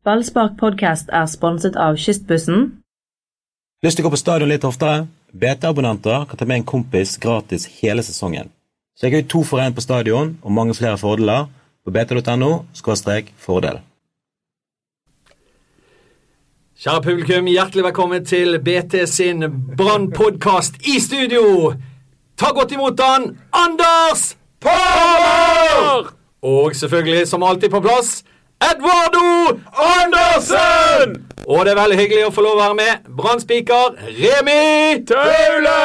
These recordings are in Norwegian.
Ballspark podcast er sponset av Kystbussen. Lyst til å gå på stadion litt oftere? BT-abonnenter kan ta med en kompis gratis hele sesongen. Sjekk ut to for én på stadion og mange flere fordeler på bt.no fordel. Kjære publikum, hjertelig velkommen til BT sin Brann-podkast i studio! Ta godt imot han, Anders Parmer! Og selvfølgelig, som alltid på plass, Edvardo Andersen! Og det er veldig hyggelig å få lov å være med. Brann-spiker Remi Taule!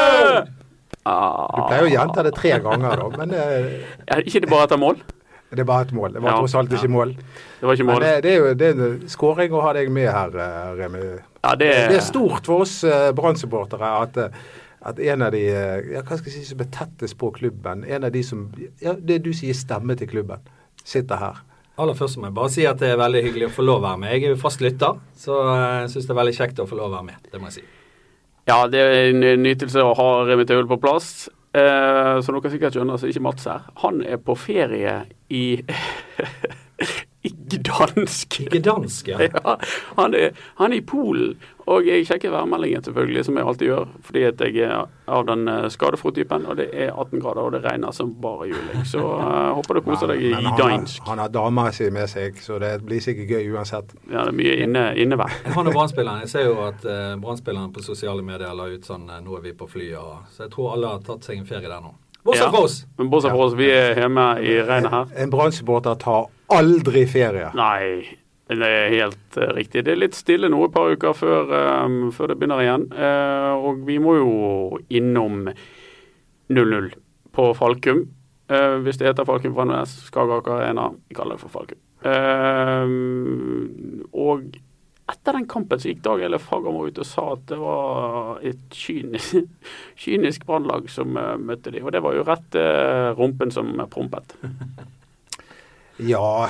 Du pleier å gjenta det tre ganger, da, men det, er ikke det bare etter mål? det er bare et mål. Det var Ja, tross alt ikke ja. mål. Det var ikke Men det, det er jo det er en skåring å ha deg med her, eh, Remi. Ja, det, Det er stort for oss eh, Brann-supportere at, eh, at en av de eh, ja, hva skal jeg si, som er tettest på klubben, en av de som ja, Det du sier stemme til klubben, sitter her. Aller først må jeg bare si at det er veldig hyggelig å få lov å være med. Jeg er jo fast lytter, så jeg syns det er veldig kjekt å få lov å være med. Det må jeg si. ja, det er en nytelse å ha Remi Taul på plass. Eh, som dere sikkert skjønner, så er ikke Mats her. Han er på ferie i i Gdansk. Ja. Ja, han, er, han er i Polen, og jeg sjekker værmeldingen selvfølgelig, som jeg alltid gjør, fordi at jeg er av den skadefrotypen, skadefro-typen, og det er 18 grader, og det regner som bare juling. Så uh, håper du koser deg i Gdansk. han, har- Gdansk. han har dama si med seg, så det blir sikkert gøy uansett. Ja, det er mye inne, innevær. Han og Brann-spilleren. Jeg ser jo at uh, Brann-spilleren på sosiale medier la ut sånn eh, 'Nå er vi på flyet', og, så jeg tror alle har tatt seg en ferie der nå. Bortsett Ja. fra oss. Men bortsett fra oss, vi er hjemme i regnet her. En Brann-supporter tar aldri ferie. Nei, det er helt eh, riktig. Det er litt stille nå et par uker før, um, før det begynner igjen. Uh, og vi må jo innom 0-0 på Falkum. Uh, hvis det heter Falkum Framnes, Skagerrak Arena. Vi kaller det for Falkum. Uh, og etter den kampen så gikk Dag Eile Fagermo ut og sa at det var et kynisk, kynisk brannlag som møtte de. Og det var jo rett rumpen som prompet. Ja,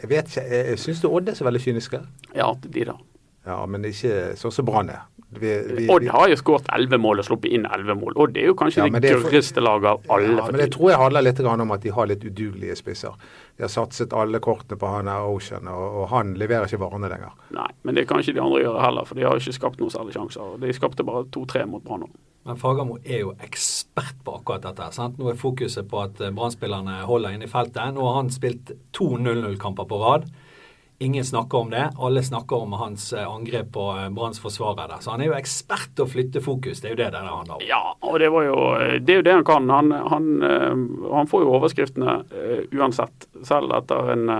jeg vet ikke. Jeg syns du Odd er så veldig kyniske? Ja, de da. Ja, men ikke sånn som Brann er. Odd har jo skåret 11 mål og sluppet inn 11 mål. Odd er jo kanskje Ja, det gørreste laget av alle. Ja, men det tror jeg handler litt om at de har litt udugelige spisser. De har satset alle kortene på han her Ocean, og, og han leverer ikke varene lenger. Nei, men det kan ikke de andre gjøre heller, for de har ikke skapt noen særlige sjanser. De skapte bare to-tre mot Brann. nå. Men Fagermo er jo ekspert på akkurat dette. sant? Nå er fokuset på at eh, Brann-spillerne holder inne i feltet. Nå har han spilt to 0-0-kamper på rad. Ingen snakker om det. Alle snakker om hans eh, angrep på eh, Branns forsvarere. Så han er jo ekspert til å flytte fokus. Det er jo det det handler om. Ja, og det, jo, det er jo det han kan. Han, han, han får jo overskriftene uansett, selv etter en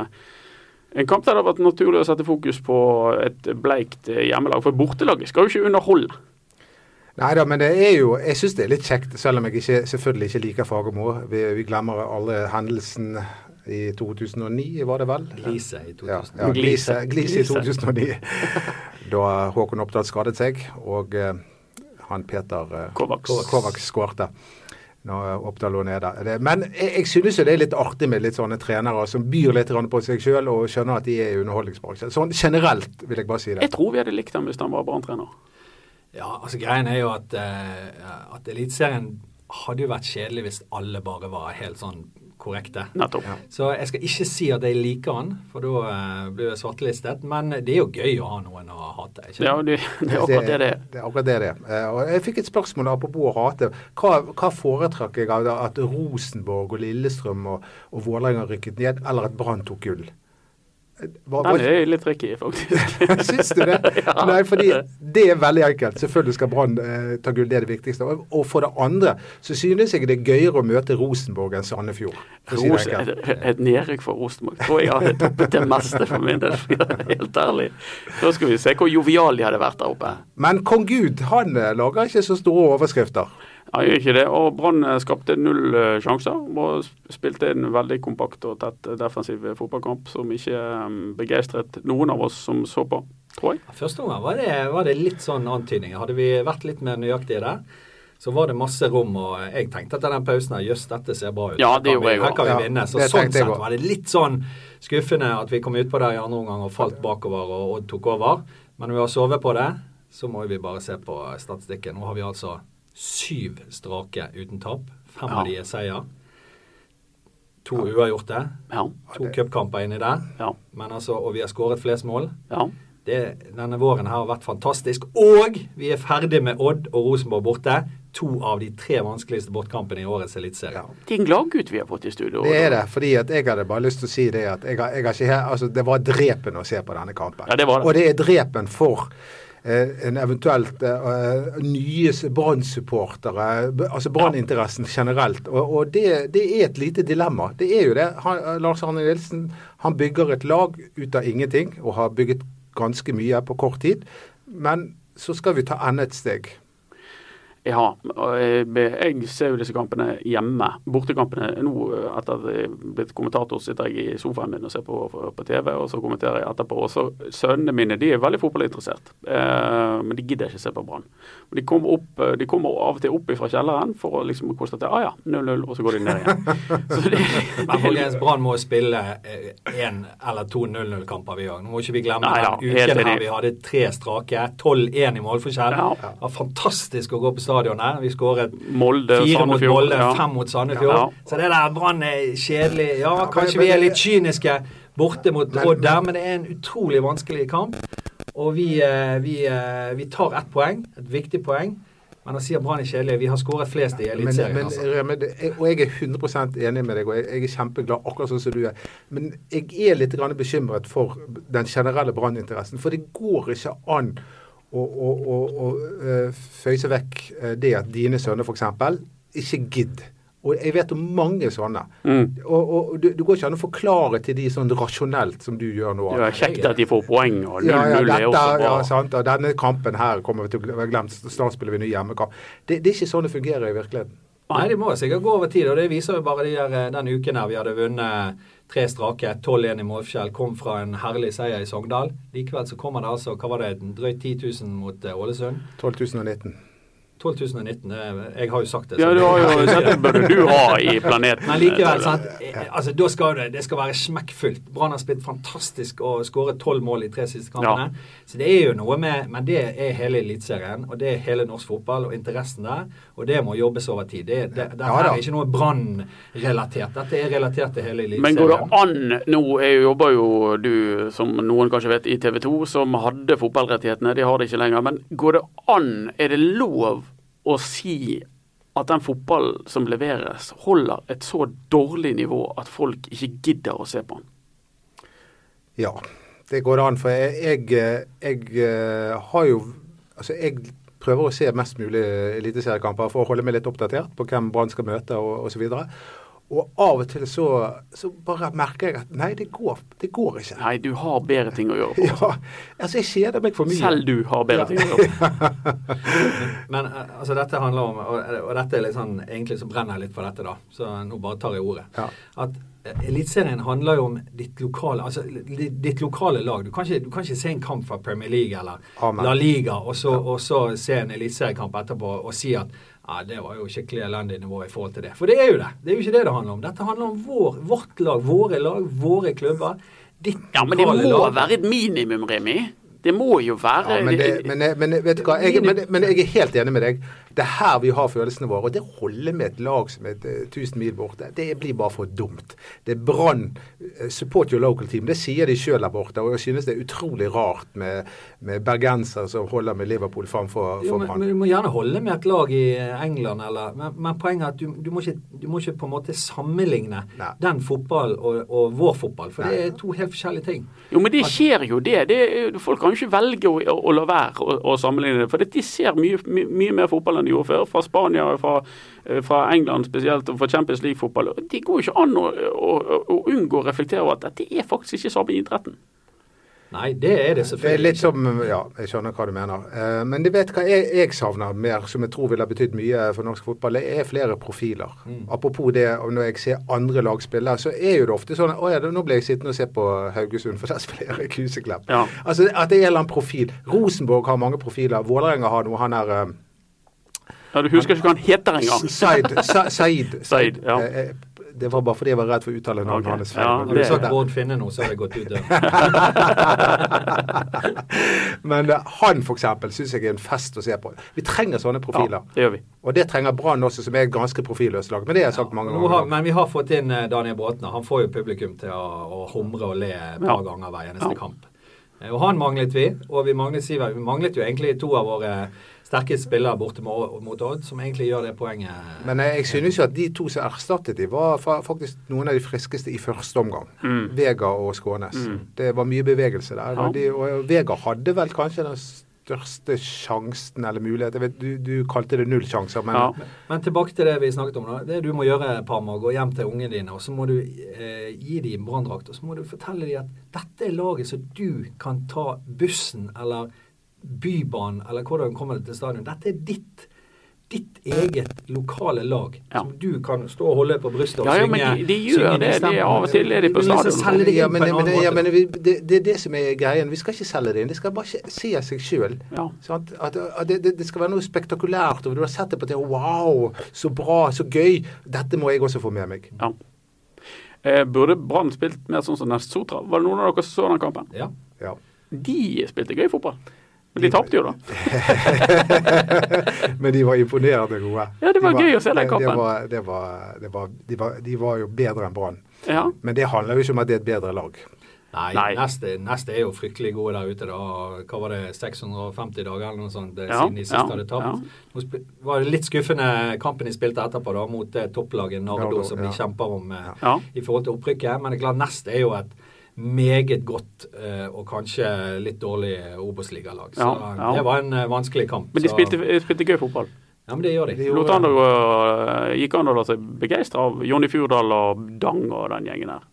en kamp der det har vært naturlig å sette fokus på et bleikt hjemmelag. For bortelaget skal jo ikke underholde. Nei da, men det er jo Jeg syns det er litt kjekt, selv om jeg ikke, selvfølgelig ikke liker Fagermo. Vi, vi glemmer alle hendelsen i 2009, var det vel? Glise i 2009. Ja, ja Glise, Glise i 2009. da Håkon Oppdal skadet seg, og eh, han Peter eh, Kovac Kovacs skårte. Når Oppdal lå nede. Det, men jeg, jeg synes jo det er litt artig med litt sånne trenere som byr litt på seg sjøl og skjønner at de er i underholdningsbransjen. Sånn generelt vil jeg bare si det. Jeg tror vi hadde likt ham hvis han var Brann-trener. Ja, altså greien er jo at, uh, at Eliteserien hadde jo vært kjedelig hvis alle bare var helt sånn korrekte. Nettopp. Så jeg skal ikke si at jeg liker han, for da uh, blir jeg svartelistet. Men det er jo gøy å ha noen å hate. Ikke? Ja, det, det er akkurat det det er. Det er akkurat det det er. Uh, Og jeg fikk et spørsmål apropos å hate. Hva, hva foretrakk jeg av at Rosenborg og Lillestrøm og, og Vålerenga rykket ned, eller at Brann tok gull? Hva, Den er litt tricky, faktisk. Syns du det? Nei, fordi det er veldig enkelt. Selvfølgelig skal Brann eh, ta gull, det er det viktigste. Og, og for det andre så synes jeg det er gøyere å møte Rosenborg enn Sandefjord. for si Ros, et, nedrykk for Rosenborg tror jeg hadde toppet det meste for min del. Helt ærlig. Nå skal vi se hvor jovial de hadde vært der oppe. Men kong Gud, han eh, lager ikke så store overskrifter. Ja, gjør ikke det. Og Brann eh, skapte null eh, sjanser og spilte en veldig kompakt og tett eh, defensiv fotballkamp som ikke begeistret noen av oss som så på, tror jeg. Første omgang var det, var det litt sånn antydninger. Hadde vi vært litt mer nøyaktige der, så var det masse rom. Og jeg tenkte etter den pausen her, jøss, dette ser bra ut. Ja, det gjorde jeg òg. Her kan vi vinne. Så ja, sånn sett var det litt sånn skuffende at vi kom utpå der i andre omgang og falt bakover og Odd tok over. Men når vi har sovet på det, så må vi bare se på statistikken. Nå har vi altså syv strake uten tap. Fem Ja. av de er seier. To uavgjorte. Ja. To cupkamper inni der. Ja. Men altså, og vi har skåret flest mål. ja. Det, denne våren her har vært fantastisk. Og vi er ferdig med Odd og Rosenborg borte. To av de tre vanskeligste bortkampene i årets eliteserie. Ja. Det er en gladgutt vi har fått i studio. Det er det. fordi at jeg hadde bare lyst til å si det at jeg, jeg har ikke altså, det var drepen å se på denne kampen. Ja, det var det. Og det er drepen for en eventuelt eh, nye Brann-supportere, altså Brann-interessen generelt. Og, og det, det er et lite dilemma. Det er jo det. Han, Lars Arne Nilsen han bygger et lag ut av ingenting, og har bygget ganske mye på kort tid. Men så skal vi ta enda et steg. Ja, og jeg, jeg ser jo disse kampene hjemme. Bortekampene nå, etter at jeg er blitt kommentator, sitter jeg i sofaen min og ser på, på TV, og så kommenterer jeg etterpå. Og så Sønnene mine de er veldig fotballinteressert, eh, men de gidder ikke se på Brann. De kommer, de kommer av og til opp fra kjelleren for å liksom konstatere ah, ja, 0-0, og så går de ned igjen. Så det, Men folkens, Brann må spille én eller to 0-0-kamper, vi òg. Nå må ikke vi glemme Nei ja, den uken her vi hadde tre strake. 12-1 i målforskjell. Ja. Det var fantastisk å gå på stadion her. Vi skåret Molde, fire mot Molde, ja. fem mot Sandefjord. Ja. Så det der Brann er kjedelig. Ja, kanskje vi er litt kyniske borte mot Odd der, men det er en utrolig vanskelig kamp. Og vi, eh, vi, eh, vi tar ett poeng, et viktig poeng. Men å si at Brann er kjedelig Vi har skåret flest i Eliteserien. altså. og jeg er 100% enig med deg, og jeg, jeg er kjempeglad, akkurat sånn som du er. Men jeg er litt grann bekymret for den generelle branninteressen. For det går ikke an å, og, og, å eh, føyse vekk eh, det at dine sønner f.eks. ikke gidder. Og jeg vet om mange sånne. Mm. Og, og du, du går ikke an å forklare til de sånn rasjonelt som du gjør nå. det er kjekt at de får poeng, og 0-0 Ja, ja, er også bra. ja, sant, og denne kampen her kommer vi til å glemme. Snart spiller vi ny hjemmekamp. Det, det er ikke sånn det fungerer i virkeligheten. Nei, de må sikkert gå over tid, og det viser jo bare de der, eh, den uken her vi hadde vunnet tre strake, 12-1 i målforskjell, kom fra en herlig seier i Sogndal. Likevel så kommer det altså, hva var det, drøyt 10 000 mot eh, Ålesund. 12 019. 12 019, det er- jeg har jo sagt det. Ja, du har jo dette burde du ha i planeten. Men likevel, sant? Eh, Altså, da skal det, det skal være smekkfullt. Brann har spilt fantastisk og skåret tolv mål i tre siste kampene. Så det er jo noe med Men det er hele Eliteserien, og det er hele norsk fotball og interessen der. Og det må jobbes over tid. Det, det, det Ja er ikke noe Brann-relatert. Dette er relatert til hele Men går det an Nå er jobber jo du, som noen kanskje vet, i TV 2, som hadde fotballrettighetene. De har det ikke lenger. Men går det an, er det lov å si at den fotballen som leveres, holder et så dårlig nivå at folk ikke gidder å se på den? Ja, det går an. For jeg, jeg, jeg eh, har jo Altså, jeg prøver å se mest mulig eliteseriekamper for å holde meg litt oppdatert på hvem Brann skal møte og osv. Og av og til så, så bare merker jeg at nei, det går, det går ikke. Nei, du har bedre ting å gjøre. på. Ja, altså jeg kjeder meg for mye. Selv du har bedre Ja. ting å gjøre. Men eh, altså, dette handler om og, og dette er litt sånn Egentlig så brenner jeg litt for dette, da. Så nå bare tar jeg ordet. Ja. At eh, Eliteserien handler jo om ditt lokale altså ditt, ditt lokale lag. Du kan, ikke, du kan ikke se en kamp fra Premier League eller Amen. La Liga og så, og så se en eliteseriekamp etterpå og si at ja, det var jo skikkelig elendig nivå i forhold til det. For det er jo det. Det er jo ikke det det handler om. Dette handler om vår, vårt lag, våre lag, våre klubber. Ditt Ja, men det må lag. være et minimum, Remi. Det må jo være Ja, men, det, men, men vet du hva, jeg, men, men jeg er helt enig med deg. Det er her vi har følelsene våre. Og det holder med et lag som er eh, 1000 mil borte, det blir bare for dumt. Det er Brann eh, support your local team. Det sier de sjøl der borte. Og jeg synes det er utrolig rart med, med bergensere som holder med Liverpool framfor Brann. Du må gjerne holde med et lag i England, eller, men, men poenget er at du, du, må ikke, du må ikke på en måte sammenligne Nei. den fotball og, og vår fotball, for det er to helt forskjellige ting. Jo, men det skjer jo det. det folk kan jo ikke velge å, å, å la være å, å sammenligne det. For de ser mye, mye, mye mer fotball enn de gjorde før. Fra Spania, fra, eh, fra England spesielt, og fra Champions League-fotball. Det går ikke an å unngå å reflektere over at dette er faktisk ikke samme idretten. Nei, det er det selvfølgelig. Det er litt som Ja, jeg skjønner hva du mener. Eh, men du vet hva jeg, jeg savner mer, som jeg tror ville ha betydd mye for norsk fotball, det er flere profiler. Mm. Apropos det, når jeg ser andre lag spille, så er jo det ofte sånn Å ja, nå ble jeg sittende og se på Haugesund, for der spiller jeg Kuseklepp. Ja. Altså at det er en eller annen profil. Rosenborg har mange profiler. Vålerenga har noe. Han er eh, Ja, Du husker ikke hva han heter engang. Said. Sa, Said. Said, ja. Det var bare fordi jeg var redd for å uttale navnet okay. hans feil. Ja, Men Har du det- sagt Bård Finne nå, så har jeg gått ut døren. Men eh, han eksempel syns jeg er en fest å se på. Vi trenger sånne profiler. Ja, det gjør vi. Og det trenger Brann også, som er et ganske profilløst lag. Men det har jeg sagt mange ganger. har, men vi har fått inn eh, Daniel Bråten. Han får jo publikum til å, å humre og le et par Ja. ganger hver eneste Ja. kamp. Eh, Og han manglet vi, og vi manglet, Siver, vi manglet jo egentlig to av våre sterkeste spillere borte mot, mot Odd, som egentlig gjør det poenget. Men eh, jeg synes jo at de to som erstattet de var faktisk noen av de friskeste i første omgang. Mm. Vega og Skånes. Det var mye bevegelse der. Ja. Og, de, og Vega hadde vel kanskje den største sjansen eller mulighet. Jeg vet, du, du kalte det null sjanser, men Ja. Men tilbake til det vi snakket om. da. Det du må gjøre, Parma, gå hjem til ungene dine, og så må du eh, gi dem branndrakt. Og så må du fortelle dem at dette er laget som du kan ta bussen eller Bybanen eller hvordan kommer det til stadion. Dette er ditt ditt eget lokale lag, Ja. som du kan stå og holde på brystet og Ja, ja, synge men de- de gjør det. De- av og til er de på stadion. det ja, men, men, ja, men vi, det, det er det som er greien. Vi skal ikke selge det inn. Det skal bare ikke se seg sjøl. Ja. At, at det, det, det skal være noe spektakulært. Og du har sett det på TV. Wow, så bra, så gøy. Dette må jeg også få med meg. Ja. Eh, burde Brann spilt mer sånn som Nest Sotra? Var det noen av dere som så den kampen? Ja. Ja. De spilte gøy fotball. Men de tapte jo, da. Men de var imponerende gode. Ja, det var De gøy å se den det- kampen. Det var, det var, det var, de, var, de var jo bedre enn Brann. Ja. Men det handler jo ikke om at det er et bedre lag. Nei, Nei. Neste, neste er jo fryktelig gode der ute. da. Hva var det, 650 dager eller noe sånt det, Ja, siden de sist ja, hadde tapt. ja. Nå var litt skuffende kampen de spilte etterpå da, mot det topplaget Nardo, Nardo, som ja. de kjemper om eh, Ja. i forhold til opprykket. Men det er klart, neste er jo et meget godt eh, og kanskje litt dårlig Obos-ligalag. Så Ja, ja. det var en eh, vanskelig kamp. Men de spilte, spilte gøy fotball. Ja, men det gjør de. De gjorde- an å gikk an å la seg begeistre av Jonny Fjordal og Dang og den gjengen her?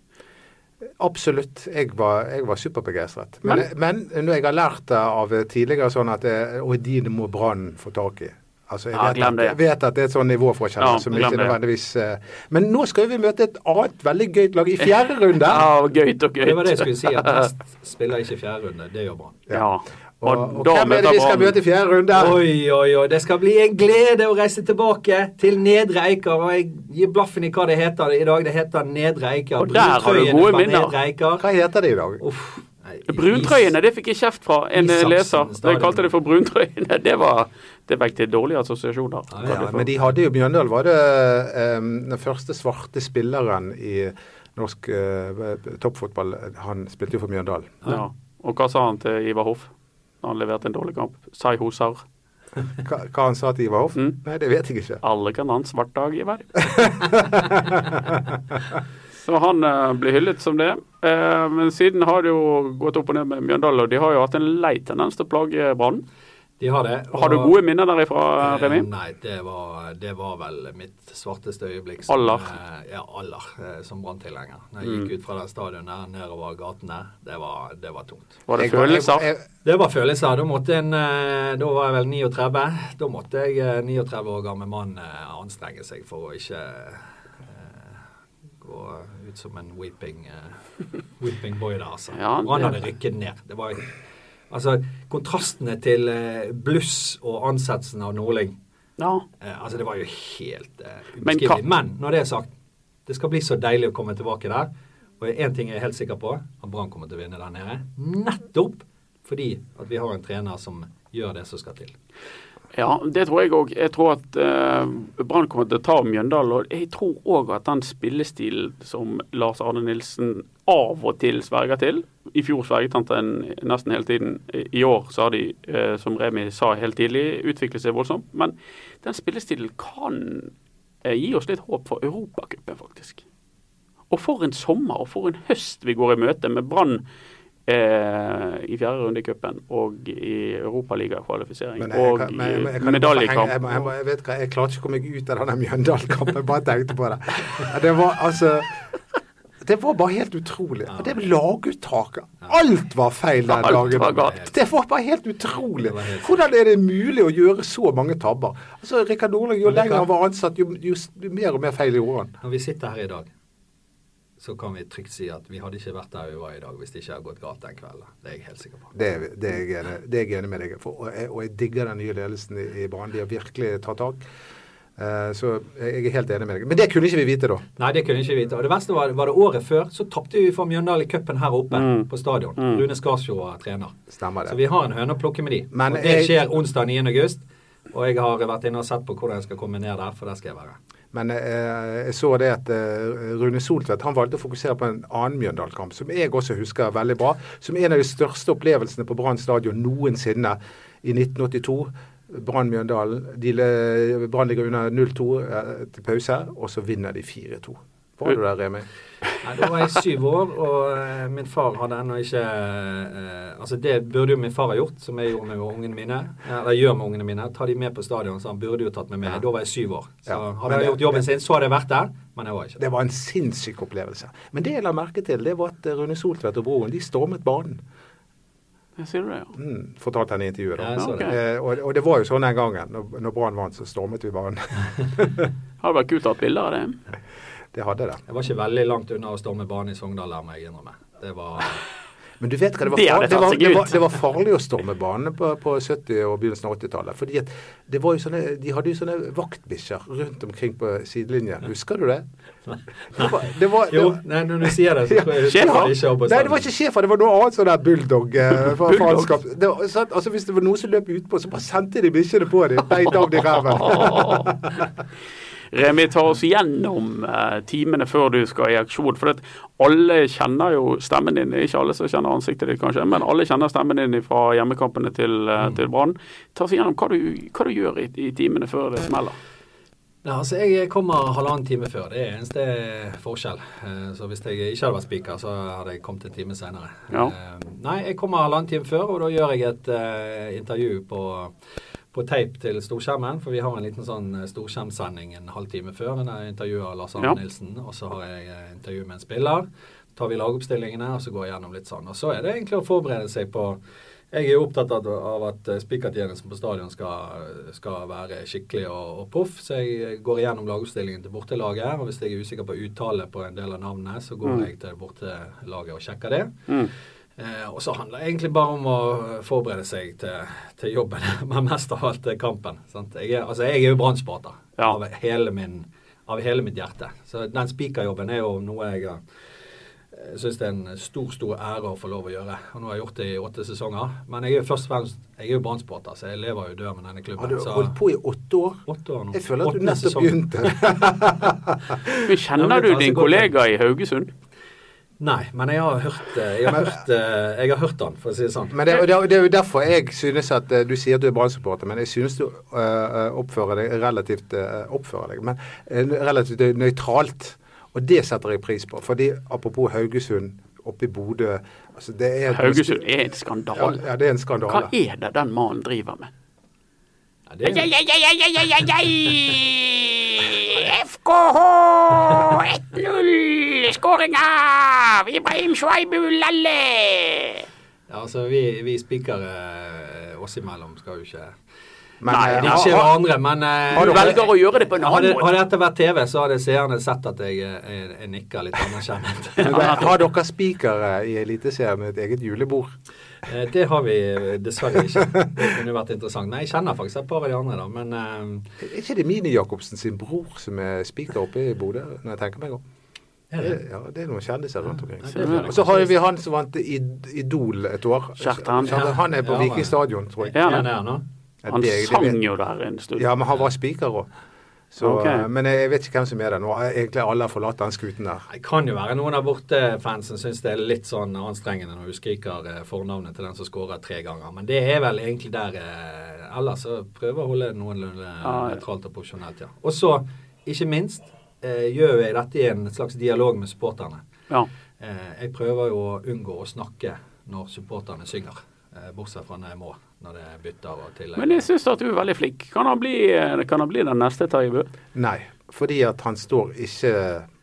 Absolutt. Jeg var, jeg var superbegeistret. Men, men når jeg har lært det av tidligere sånn at det, Og de må Brann få tak i. Altså, jeg Ja, vet, at, det. jeg vet at det er et sånn nivåforskjell Ja, som ikke nødvendigvis uh, Men nå skal vi møte et annet veldig gøyt lag i fjerde runde. Ja, gøyt og gøyt. Det var det jeg skulle si. at Vest spiller ikke fjerde runde. Det gjør Brann. Ja. Og, og og hvem er det vi skal møte i fjerde runde? Oi, oi, oi. Det skal bli en glede å reise tilbake til Nedre Eiker. Og jeg gir blaffen i hva det heter i dag. Det heter Nedre Eiker. Og der har du gode minner. Hva heter det i dag? Uff. Bruntrøyene, det fikk jeg kjeft fra en leser. stadion. Jeg kalte det for bruntrøyene. Det var det vekte dårlige assosiasjoner. Ja, Ja, men de hadde jo Bjørndal var det um, den første svarte spilleren i norsk uh, toppfotball. Han spilte jo for Mjøndalen. Ja. Og hva sa han til Ivar Hoff da han leverte en dårlig kamp? Sai Hosar. Hva, hva han sa til Ivar Hoff? Mm. Nei, det vet jeg ikke. Alle kan ha en svart dag, Ivar. Så han eh, blir hyllet som det. Eh, men siden har det jo gått opp og ned med Mjøndalen, og de har jo hatt en lei tendens til å plage Brann. De har det. Har du gode minner derifra, Eh, Remi? Nei, det var, det var vel mitt svarteste øyeblikk. som, Aller. eh, Ja, aller, eh, som Brann-tilhenger. Når jeg Mm. gikk ut fra den stadion der, nedover gatene. Det var, det var tungt. Var det Jeg følelser? jeg- jeg- Det var følelser. Da måtte en Da var jeg vel 39. Da måtte jeg, eh, 39 år gammel mann, anstrenge seg for å ikke gå ut som en weeping, uh, weeping boy der, altså. Ja, det... Han hadde rykket ned. Det var Altså, kontrastene til uh, bluss og ansettelsen av Nordling Ja. uh, altså Det var jo helt ubeskrivelig. Men Men, når det er sagt, det skal bli så deilig å komme tilbake der. Og én ting er jeg helt sikker på, at Brann kommer til å vinne der nede. Nettopp fordi at vi har en trener som gjør det som skal til. Ja, det tror jeg òg. Jeg tror at eh, Brann kommer til å ta Mjøndalen. Og jeg tror òg at den spillestilen som Lars Arne Nilsen av og til sverger til I fjor sverget han til den nesten hele tiden. I år har de, eh, som Remi sa helt tidlig, utviklet seg voldsomt. Men den spillestilen kan eh, gi oss litt håp for Europacupen, faktisk. Og for en sommer og for en høst vi går i møte med Brann i fjerde runde i cupen og i Europaligakvalifisering og kan- jeg, jeg, i medaljekamp. jeg, jeg, jeg, vet hva, jeg klarte ikke å komme meg ut av denne Mjøndalen-kampen. Jeg bare tenkte på det. Det var altså Det var bare helt utrolig. Ja. Det laguttaket. Alt var feil den Alt dagen. var. Det var bare helt utrolig. Helt Hvordan er det mulig å gjøre så mange tabber? Altså, Rikard Nordland, Jo lenger han var ansatt, jo, jo mer og mer feil gjorde han. Når vi sitter her i dag, så kan vi trygt si at vi hadde ikke vært der vi var i dag hvis det ikke hadde gått galt den kvelden. Det er jeg helt sikker på. Det, det, er jeg enig, det er jeg enig med deg i. For- Og jeg, og jeg digger den nye ledelsen i, i Brann. De har virkelig tatt tak. Eh, Så jeg er helt enig med deg. Men det kunne ikke vi vite da. Nei, det kunne ikke ikke vite. Og det verste var, var det året før, så tapte vi for Mjøndalen i cupen her oppe Mm. på stadion. Rune Skarsfjord var trener. Stemmer det. Så vi har en høne å plukke med de. Men og det jeg- skjer onsdag 9. august. Og jeg har vært inne og sett på hvordan jeg skal komme ned der, for der skal jeg være. Men eh, jeg så det at eh, Rune Soltvedt han valgte å fokusere på en annen Mjøndalen-kamp, som jeg også husker veldig bra. Som en av de største opplevelsene på Brann stadion noensinne i 1982. Brann Mjøndalen. Brann ligger under 0-2 eh, til pause, og så vinner de 4-2. Var du der, Remi? Nei, Da var jeg syv år, og eh, min far hadde ennå ikke eh, Altså, det burde jo min far ha gjort, som jeg gjorde med ungene mine. Eller gjør med ungene mine. Ta de med på stadion, så han burde jo tatt meg med. Ja. Da var jeg syv år. Så Ja. hadde jeg gjort jobben sin, så hadde jeg vært der. Men jeg var ikke det. Det var en sinnssyk opplevelse. Men det jeg la merke til, det var at eh, Rune Soltvedt og broren de stormet banen. Ja, Sier du det, ja? Mm, fortalte han i intervjuet. da. Ja, det. Eh, og, og det var jo sånn den gangen. Når, når Brann vant, så stormet vi banen. Har det vært kult å ha bilder av det? Det hadde det. Jeg var ikke veldig langt unna å storme banen i Sogndal, der må jeg innrømme. Det var Men du vet hva, det var, Det far, det var, det var, det var farlig å storme banene på, på 70- og begynnelsen av 80-tallet. fordi at det var jo sånne, De hadde jo sånne vaktbikkjer rundt omkring på sidelinjen. Husker du det? Det var, det var, Jo, nei, når du sier det, så tror jeg Schäfer? jeg ikke Nei, det var ikke schæfer, det var noe annet sånn der bulldog. Eh, Bulldog? Det var, så, altså, hvis det var noen som løp utpå, så bare sendte de bikkjene på dem. Beit av de ræven. Remi, ta oss gjennom eh, timene før du skal i aksjon. For alle kjenner jo stemmen din. Ikke alle som kjenner ansiktet ditt, kanskje, men alle kjenner stemmen din fra hjemmekampene til, mm. til Brann. Ta oss gjennom hva du, hva du gjør i, i timene før det smeller. Nei, altså Jeg kommer halvannen time før. Det er eneste forskjell. Eh, Så hvis jeg ikke hadde vært spiker, så hadde jeg kommet en time senere. Ja. Nei, jeg kommer halvannen time før, og da gjør jeg et intervju på, på tape til storskjermen. For vi har en liten sånn eh, storskjermsending en halvtime før. Men jeg intervjuer Lars Arne Ja. Nilsen. Og så har jeg eh, intervju med en spiller. tar vi lagoppstillingene, og så går jeg gjennom litt sånn. Og så er det egentlig å forberede seg på jeg er jo opptatt av, av at eh, spikertjenesten på stadion skal, skal være skikkelig og, og poff, så jeg går igjennom lagoppstillingen til bortelaget. Og hvis jeg er usikker på uttale på en del av navnene, så går Mm. jeg til bortelaget og sjekker det. Mm. Eh, og så handler det egentlig bare om å forberede seg til, til jobben, men mest av alt til kampen. Sant? Jeg, er, altså, jeg er jo Brann-supporter Ja. av, av hele mitt hjerte. Så den spikerjobben er jo noe jeg syns det er en stor stor ære å få lov å gjøre. Og nå har jeg gjort det i åtte sesonger. Men jeg er jo først og fremst jeg er jo Brann-supporter, så jeg lever jo død med denne klubben. Har du så holdt på i åtte år? åtte år nå. Jeg føler at du nettopp sesong. begynte. Men kjenner du din kollega i Haugesund? Nei, men jeg har hørt eh, Jeg har hørt, eh, jeg har hørt han, for å si det sånn. Men det, det, det er jo derfor jeg synes at eh, Du sier at du er Brann-supporter, men jeg synes du oppfører deg relativt Oppfører deg, men relativt nøytralt. Og det setter jeg pris på. Fordi apropos Haugesund oppe i Bodø altså det er Haugesund er en ja, skandale. ja, det er en Hva er det den mannen driver med? Ja, det er, FKH 1-0! Skåring av Ibrahim Shuaibu Lalle! ja, altså, vi, vi spikere eh, oss imellom skal jo ikke Men, Nei, eh, det Ikke har- hverandre, men Har Du velger å gjøre det på en hadde, annen måte. hadde dette vært TV, så hadde seerne sett at jeg, eh, jeg, jeg nikker litt anerkjennende. har dere spikere i Eliteserien et eget julebord? Eh, Det har vi eh, dessverre ikke. Det kunne vært interessant. Nei, jeg kjenner faktisk et par av de andre, da. Men eh, Er ikke det Mini Jacobsen sin bror som er spiker oppe i Bodø, når jeg tenker meg om? Ja, det er noen kjendiser rundt omkring. Og så har vi han som vant Idol et år. Kjartan. Han er på Ja, Viking stadion, tror jeg. Ja, Ja, er nå. Han sang jo der en stund. Ja, men han var spiker òg. Okay. Men jeg vet ikke hvem som er der nå. Egentlig alle har forlatt den skuten der. Det kan jo være noen av bortefansen syns det er litt sånn anstrengende når du skriker eh, fornavnet til den som skårer tre ganger. Men det er vel egentlig der eh, Ellers prøver å holde det noenlunde nøytralt og profesjonelt, ja. Og så, ikke minst, gjør jeg dette i en slags dialog med supporterne. Ja. Eh, jeg prøver jo å unngå å snakke når supporterne synger. Eh, bortsett fra når jeg må, når det er bytter og tillegg. Men jeg syns at du er veldig flink. Kan han bli, kan han bli den neste Taibø? Nei, fordi at han står ikke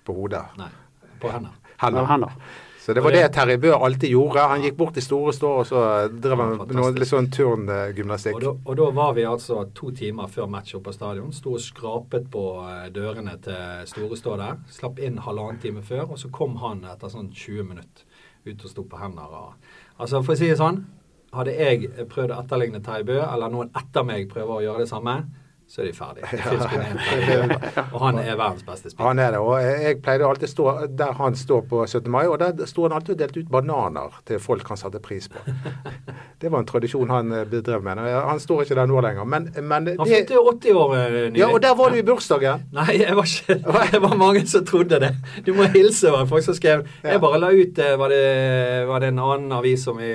på hodet. Nei, på hender. Heller. Hender. Så det var det Terje Bø alltid gjorde. Han gikk bort til store stå, og så drev han noe litt sånn turngymnastikk. Og da, og da var vi altså to timer før match oppe på stadion. Sto og skrapet på eh, dørene til Store stå der. Slapp inn halvannen time før, og så kom han etter sånn 20 minutter ut og sto på hender. Og, altså For å si det sånn, hadde jeg prøvd å etterligne Terje Bø, eller noen etter meg prøver å gjøre det samme, så er de ferdige. Og han er verdens beste spiller. Han er det. Og jeg pleide alltid å stå der han står på 17. mai, og der sto han alltid og delte ut bananer til folk han satte pris på. Det var en tradisjon han eh, bedrev med. Han står ikke der nå lenger. Men, men Han det fylte jo 80 år eh, nylig. Ja, og der var du i bursdagen. Nei, jeg var ikke Det var mange som trodde det. Du må hilse. Det folk som skrev Jeg bare la ut eh, Var det, var det en annen avis som vi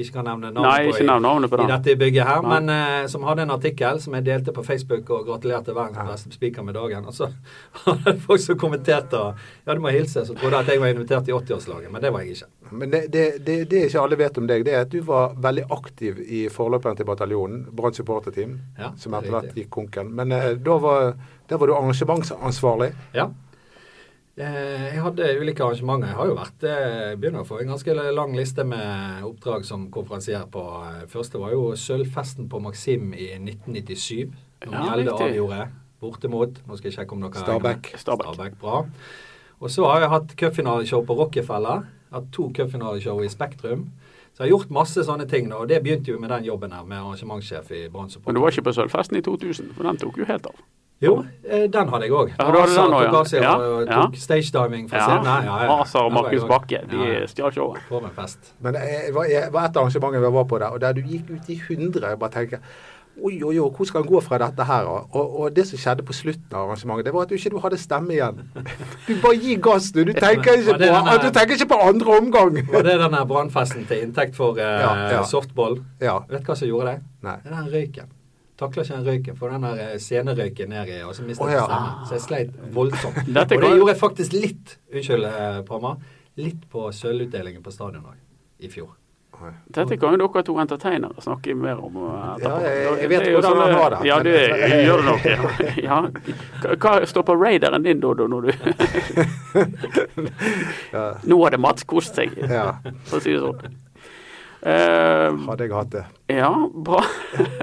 ikke kan nevne navn Nei, ikke navnet på i, i dette bygget her, Nei. men som hadde en artikkel som jeg delte på Facebook og gratulerte verdens beste spiker med dagen. Og så var det folk som kommenterte Ja, du må hilse. Så trodde jeg at jeg var invitert i 80-årslaget, men det var jeg ikke. Men det, det, det, det ikke alle vet om deg, det er at du var veldig aktiv i forløperen til bataljonen, Brann supporterteam, Ja, som er etter hvert gikk konken. Men eh, da var, der var du arrangementsansvarlig. Ja. Eh, Jeg hadde ulike arrangementer. Jeg har jo vært jeg begynner å få en ganske lang liste med oppdrag som konferansier på. eh, Første var jo sølvfesten på Maxim i 1997. Når Ja, Gjelde avgjorde. Bortimot. Nå skal jeg sjekke om dere er Stabæk. Stabæk. Bra. Og så har jeg hatt cupfinaleshow på Rockefeller. Hatt to cupfinaleshow i Spektrum. Så jeg har gjort masse sånne ting, nå, og det begynte jo med den jobben her med arrangementssjef i Brann Support. Men du var ikke på Sølvfesten i 2000, for den tok jo helt av. Jo, eh, den hadde jeg òg. Ja, du den også, ja. og Ja, tok stagediving fra Ja. scenen. Ja, ja, ja. Asa og Markus Bakke, de Ja, ja. stjal showet. For en fest. Men det var, et av et arrangement jeg var på der, og der du gikk ut i 100. Jeg bare tenker Oi, oi, oi, hvor skal han gå fra dette her? Og, og det som skjedde på slutten av arrangementet, det var at du ikke hadde stemme igjen. Du bare gir gass, du. Du tenker ikke på, denne, du tenker ikke på andre omgang. Var det den brannfesten til inntekt for eh, Ja, ja. softball? Ja. Vet du hva som gjorde det? Nei. Det er den røyken. Takler ikke den røyken. for den der eh, scenerøyken ned i, og så mistet jeg ja. stemmen. Så jeg sleit voldsomt. Og det gjorde jeg faktisk litt, unnskyld eh, Parma, litt på sølvutdelingen på stadion òg, i fjor. Dette kan jo dere to entertainere snakke mer om uh. Ja, jeg- jeg vet Det hvordan han har det. Ja, det gjør det nok. Ja. ja. Hva- står på raideren din, Dodo, når du Nå har det Mats kost seg, for å si det sånn. Uh, hadde jeg hatt det. ja, bra.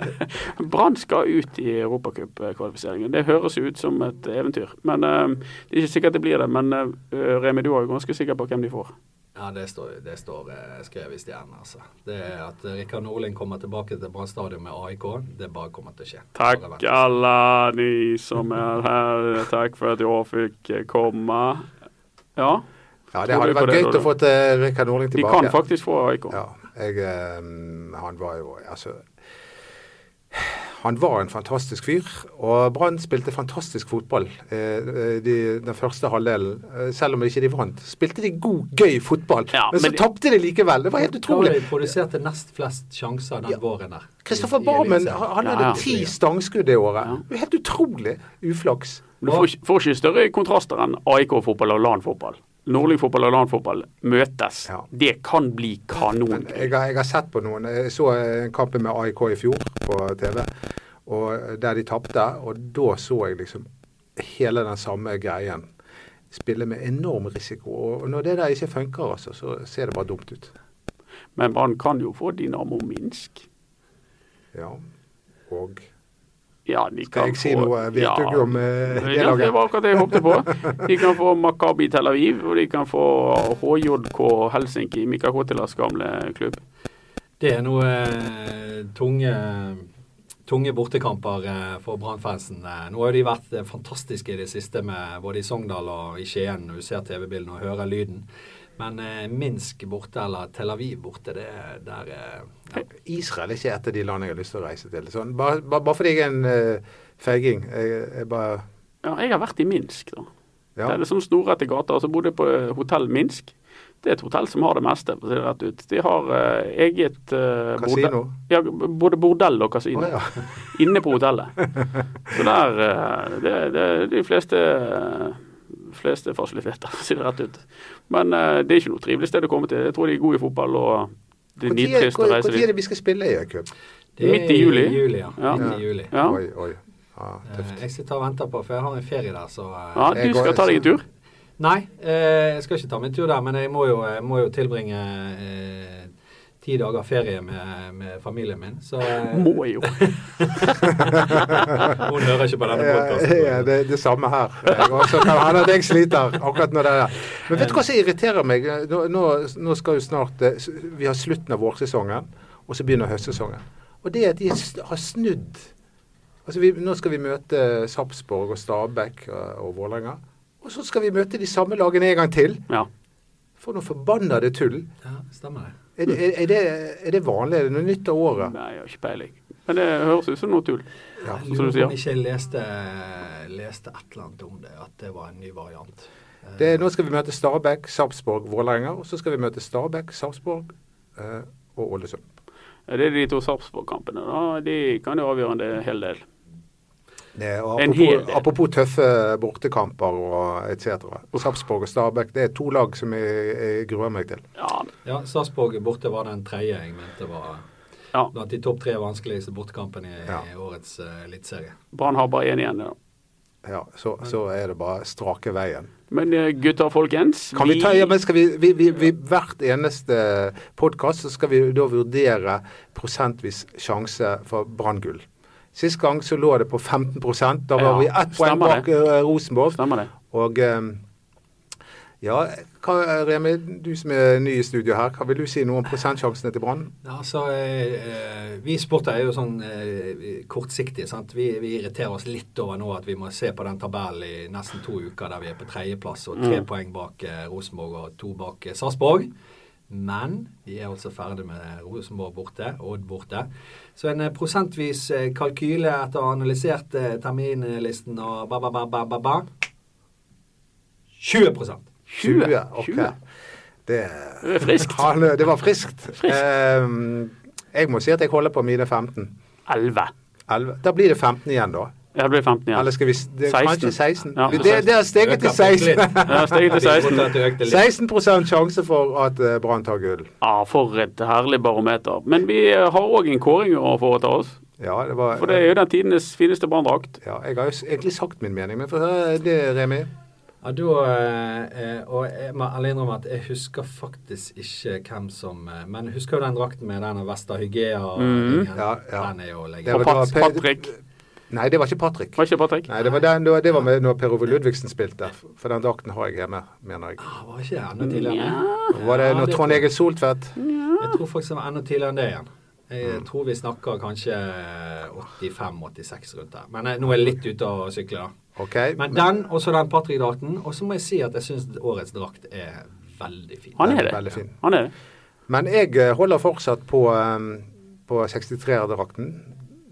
Brann skal ut i europacupkvalifiseringen. Det høres ut som et eventyr. Men uh, Det er ikke sikkert det blir det. Men uh, Remi, du er jo ganske sikker på hvem de får. Ja, det står, det står eh, skrevet i stjernene, altså. Det er at Rikard Norling kommer tilbake til Brann stadion med AIK. Det bare kommer til å skje. Takk alle ni som er her. Takk for at jeg fikk komme. Ja, Ja, Det hadde vært gøy å få Rikard Rikard Norling de kan faktisk få AIK. Ja, jeg, eh, han var jo Altså Han var en fantastisk fyr, og Brann spilte fantastisk fotball eh, de, den første halvdelen. Eh, selv om ikke de vant, spilte de god, gøy fotball. Ja, men så men de- tapte de likevel. Det var helt utrolig. de produserte nest flest sjanser den Ja. våren der. Kristoffer Barmen han hadde ja. ti stangskudd det året. Ja. Det var Helt utrolig uflaks. Du får, får ikke større kontraster enn AIK-fotball og LAN-fotball. Nordlig-fotball og LAN-fotball møtes. Ja. Det kan bli kanon. jeg, har, jeg har sett på noen. Jeg så en kamp med AIK i fjor på TV, og der de tapte. Og da så jeg liksom hele den samme greien. Spille med enorm risiko. Og når det der ikke funker, altså, så ser det bare dumt ut. Men Brann kan jo få Dynamo Minsk. Ja. Og Ja, de Skal kan jeg si noe? Vet ja. du ikke om eh, det Ja, det var akkurat det jeg håpte på. De kan få Makabi Tel Aviv, og de kan få HJK Helsinki, Mika Kotilas gamle klubb. Det er noe eh, tunge, tunge bortekamper eh, for Brann-fansen. Eh, Nå har de vært fantastiske i det siste, med både i Sogndal og i Skien. når Du ser TV-bildene og hører lyden. Men eh, Minsk borte eller Tel Aviv borte, det er der eh, ja. Israel er ikke et av de landene jeg har lyst til å reise til. Sånn, bare, bare, bare fordi jeg er en eh, feiging. Jeg, jeg bare Ja, jeg har vært i Minsk, da. Ja. Det er liksom snorrette gater. Så bodde jeg på eh, hotell Minsk. Det er et hotell som har det meste, for å si det rett ut. De har uh, eget uh, Kasino? bordell- Ja, både bordell og kasino. Å, ja. Inne på hotellet. Så der uh, Det det de fleste eh, fleste fasiliteter, å det rett ut. Men uh, det er ikke noe trivelig sted å komme til. Jeg tror de er gode i fotball, og det er Når nitrist å reise er det vi skal spille i cup? Midt i juli. juli ja. Ja. Midt i juli. Ja. Oi, oi. Ja, Eh, tøft. Jeg sitter og venter på, for jeg har en ferie der, så eh, Ja, du går- skal ta deg en tur? Nei, eh, jeg skal ikke ta min tur der, men jeg må jo, jeg må jo tilbringe eh, ti dager ferie med, med familien min. Så eh, Må jo. hun hører ikke på denne Ja, podkasten. ja, det, det samme her. Også kan hende at jeg sliter akkurat når det er Men vet du hva som irriterer meg? Nå, nå, nå skal jo snart eh, Vi har slutten av vårsesongen, og så begynner høstsesongen. Og det at de har snudd Altså, vi, nå skal vi møte Sarpsborg og Stabæk og, og Vålerenga. Og så skal vi møte de samme lagene en gang til. Ja. For noe forbannede tull. Ja, stemmer det. Er det, er, det, er det vanlig? Er det noe nytt av året? Nei, jeg har ikke peiling. Men det høres ut som noe tull. Ja. Jeg som lurer om ikke leste, leste et eller annet om det, at det var en ny variant. Det, nå skal vi møte Stabæk, Sarpsborg, Vålerenga. Og så skal vi møte Stabæk, Sarpsborg eh, og Ålesund. Ja, Det er de to Sarpsborg-kampene. De kan jo avgjøre en hel del. Det og apropos, apropos tøffe bortekamper og etc. Sarpsborg og Stabæk det er to lag som jeg, jeg gruer meg til. Ja, Ja, Sarpsborg borte var den tredje jeg mente var ja. blant de topp tre vanskeligste bortekampene i, Ja. i årets uh, eliteserie. Brann har bare én igjen. Ja. Ja, så, så er det bare strake veien. Men eh, gutter, folkens Kan vi ta, ja, men skal vi, vi, vi, vi Hvert eneste podkast så skal vi da vurdere prosentvis sjanse for Brann-gull. Sist gang så lå det på 15% Da var Ja, vi ett poeng bak eh, Rosenborg. Stemmer det? Og eh, ja, hva, Remi, du som er ny i studio her, hva vil du si noe om prosentsjansene til Brann? Ja, altså, eh, vi sportere er jo sånn kortsiktig, kortsiktige. sant? Vi, vi irriterer oss litt over nå at vi må se på den tabellen i nesten to uker der vi er på tredjeplass og tre Mm. poeng bak Rosenborg og to bak Sarpsborg. Men vi er altså ferdig med Rosenborg borte, Odd borte. Så en eh, prosentvis eh, kalkyle etter å ha analysert eh, terminlisten og ba, ba, ba, ba, ba, ba. 20 20? Ok. 20. Det, Det friskt. Det var friskt. Eh, jeg må si at jeg holder på mine 15. 11. 11. Da blir det 15 igjen, da. Ja, det blir 15 igjen. Eller skal vi det, 16. Kanskje 16? Ja. Det, det har steget til 16. Ja, steget til 16. 16 sjanse for at eh, Brann tar gull. Ja, for et herlig barometer. Men vi eh, har òg en kåring å foreta oss. Ja, det var For det er jo den tidenes fineste Brann-drakt. ja, Jeg har jo egentlig sagt min mening, men få høre det, Remi. Ja, da, eh, og jeg må ærlig innrømme at jeg husker faktisk ikke hvem som Men husker jo den drakten med den Vesta Hygea. Mhm. Ja, ja. Den er jo legendarisk. Pat Patrick. Nei, det var ikke Patrick. Var ikke Patrick? Nei, det var, den, det var, det var med når Per Ove Ludvigsen spilte. For den drakten har jeg hjemme, mener jeg. Ah, var ikke det enda tidligere? Ja. Var det Ja, når ja, Trond. Egil Soltvedt? Jeg tror faktisk det var enda tidligere enn det igjen. Jeg Mm. tror vi snakker kanskje 85-86 rundt der. Men jeg, nå er jeg litt ute og sykler. Okay, men, Men den, og så den Patrick-drakten. Og så må jeg si at jeg syns årets drakt er veldig fin. Han er det. er fin. Han er det. Men jeg eh, holder fortsatt på, um, på 63-drakten.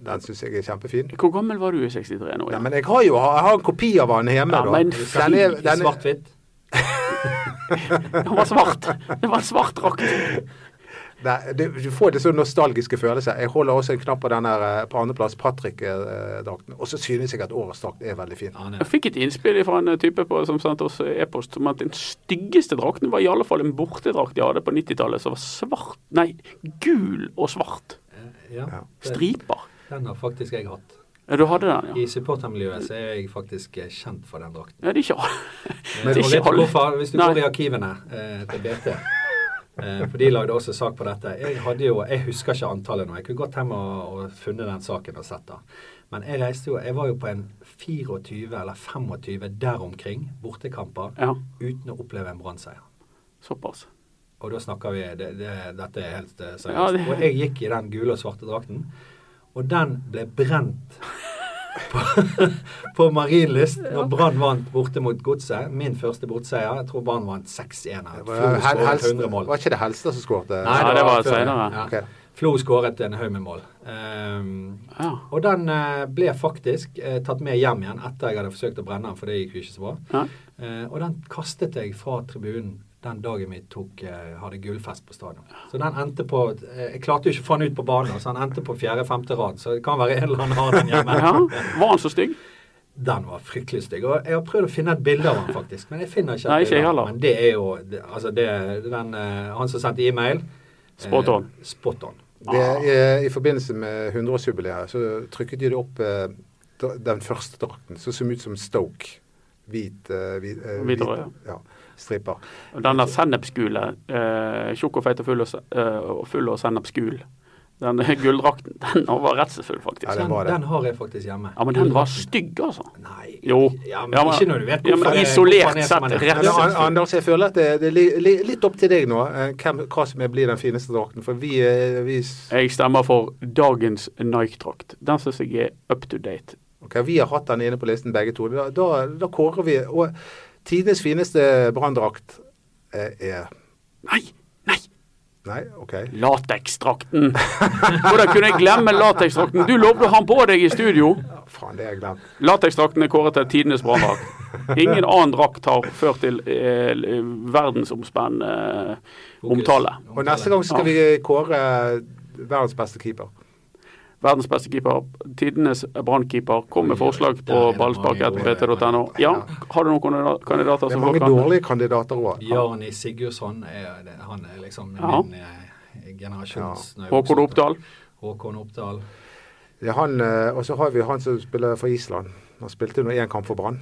Den syns jeg er kjempefin. Hvor gammel var du i 63 nå? Ja, Nei, men jeg har jo jeg har en kopi av den hjemme. Ja, da. men den er, den er, svart-hvitt. den var svart. Det var en svart drakt. Du får det sånn nostalgiske følelser. Jeg holder også en knapp på den her eh, på andreplass, Patrick-drakten. Og så synes jeg at årets drakt er veldig fin. Ja, han Jeg fikk et innspill fra en type på, som sendte oss e-post om at den styggeste drakten var i alle fall en bortedrakt de hadde på 90-tallet, som var svart Nei, gul og svart. Ja. Striper. Den har faktisk jeg hatt. Ja, du hadde den, ja. I supportermiljøet så er jeg faktisk eh, kjent for den drakten. ja det er ikke Men det ikke alle. hvorfor? Hvis du Nei. går i arkivene eh, til BT eh, For de lagde også sak på dette. Jeg hadde jo, jeg husker ikke antallet nå. Jeg kunne gått hjem og, og funnet den saken og sett den. Men jeg reiste jo, jeg var jo på en 24 eller 25 der omkring bortekamper Ja, uten å oppleve en Brann-seier. såpass. Og da snakker vi det, det, Dette er helt eh, seriøst. Ja, det- Og jeg gikk i den gule og svarte drakten, og den ble brent på, på Marienlyst når Brann vant borte mot Godset. Min første bortseier. Jeg tror Brann vant 6-1. her. Det Flo var, Hel- skåret Helst, 100 mål. var ikke det Helstad som skåret? Nei, Ja, det var før senere. Ja. Okay. Flo skåret en haug med mål. Um, Ja. og den uh, ble faktisk uh, tatt med hjem igjen etter jeg hadde forsøkt å brenne den, for det gikk jo ikke så bra. Ja. Uh, og den kastet jeg fra tribunen den dagen vi tok, eh, hadde gullfest på stadion. Så den endte på eh, Jeg klarte jo ikke å få den ut på banen, så den endte på fjerde-femte rad. Så det kan være en eller annen har den hjemme. ja. Var han så stygg? Den var fryktelig stygg. Og jeg har prøvd å finne et bilde av han faktisk. Men jeg finner ikke et Nei, ikke bilde heller. Men det er jo Altså, det, den, eh, han som sendte e-mail Spot on. Eh, spot on. Det, I forbindelse med 100-årsjubileet så trykket de det opp eh, den første drakten, som så ut som Stoke. Hvit, eh, hvit, eh, Hvit og hvit rød, ja, striper. Og Den der sennepsgule, eh, tjukk og feit og full og, eh, og full og sennepsgul, Den gulldrakten, den var redselsfull, faktisk. Ja, den, det. Den har jeg faktisk hjemme. Ja, men den var stygg, altså. Nei. Jo. Ja, men Ja, men- ikke når du vet ja, men hvorfor det- isolert hvorfor den sett, redselsfull. Anders, jeg føler at det, det er li, li, litt opp til deg nå, eh, hvem, hva som blir den fineste drakten. For vi, eh, vi, Jeg stemmer for dagens Nike-drakt. Den syns jeg er up to date. ok, vi har hatt den inne på listen begge to. Da, da, da kårer vi Og tidenes fineste branndrakt eh, er Nei, nei! Nei, OK. Lateksdrakten. Hvordan kunne jeg glemme lateksdrakten? Du lovde å ha den på deg i studio. Ja, faen, det har jeg glemt. Lateksdrakten er kåret til tidenes branndrakt. Ingen annen drakt har ført til eh, verdensomspennende eh, omtale. Og neste gang skal vi kåre verdens beste keeper. Verdens beste keeper, tidenes brannkeeper, kom med forslag på pt.no. Ja, har du noen kandida- kandidater Det er mange folk dårlige kandidater òg. Jarni Sigurdsson er, han er liksom Ja. min eh, generasjons ja. Håkon. Oppdal. Håkon Oppdal. Ja, han, eh, og så har vi han som spiller for Island. Han spilte nå én kamp for Brann.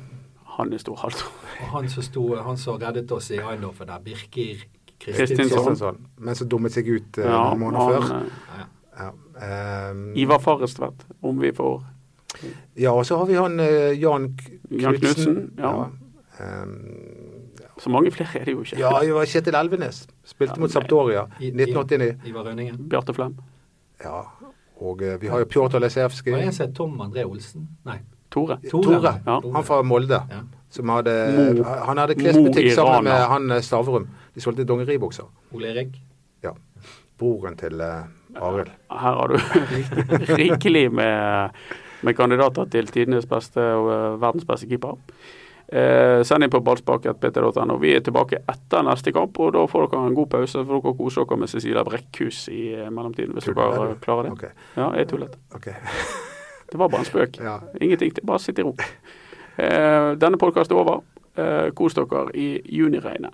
Han er stor halt. Og han som, sto, han som reddet oss i Eindhoven der, Birkir Kristinsson. Men som dummet seg ut eh, Ja, noen måneder før. han, Ja. Ivar Farrestvedt, om vi får ja, og så har vi han eh, Jan Knutsen. Ja. Ja. Um, ja. Ehm, Så mange flere er det jo ikke. ja, det var Kjetil Elvenes. Spilte Ja, mot Saptoria Sampdoria I- i- 1989. Ivar Rønningen. Bjarte Flem. Ja. Og eh, vi har jo Pjotr Lesevskij. En som het Tom André Olsen? Nei. Tore. Tore. Ja. Han fra Molde. Ja. Som hadde, Mo- han hadde klesbutikk sammen med han eh, Stavrum. De solgte dongeribukser. Ole Erik. Ja. Broren til eh, Arild. Her har du rikelig med, med kandidater til tidenes beste og eh, verdens beste keeper. Eh, send inn på ballspaket.pt.no Vi er tilbake etter neste kamp, og da får dere en god pause. For dere kose dere med Cecilia Brekkhus i eh, mellomtiden, hvis Tuller dere klarer det. Okay. Ja, jeg tullet. Okay. Det var bare en spøk. Ja. Ingenting. til- Bare sitt i ro. Eh, denne podkasten er over. Eh, kos dere i juniregnet.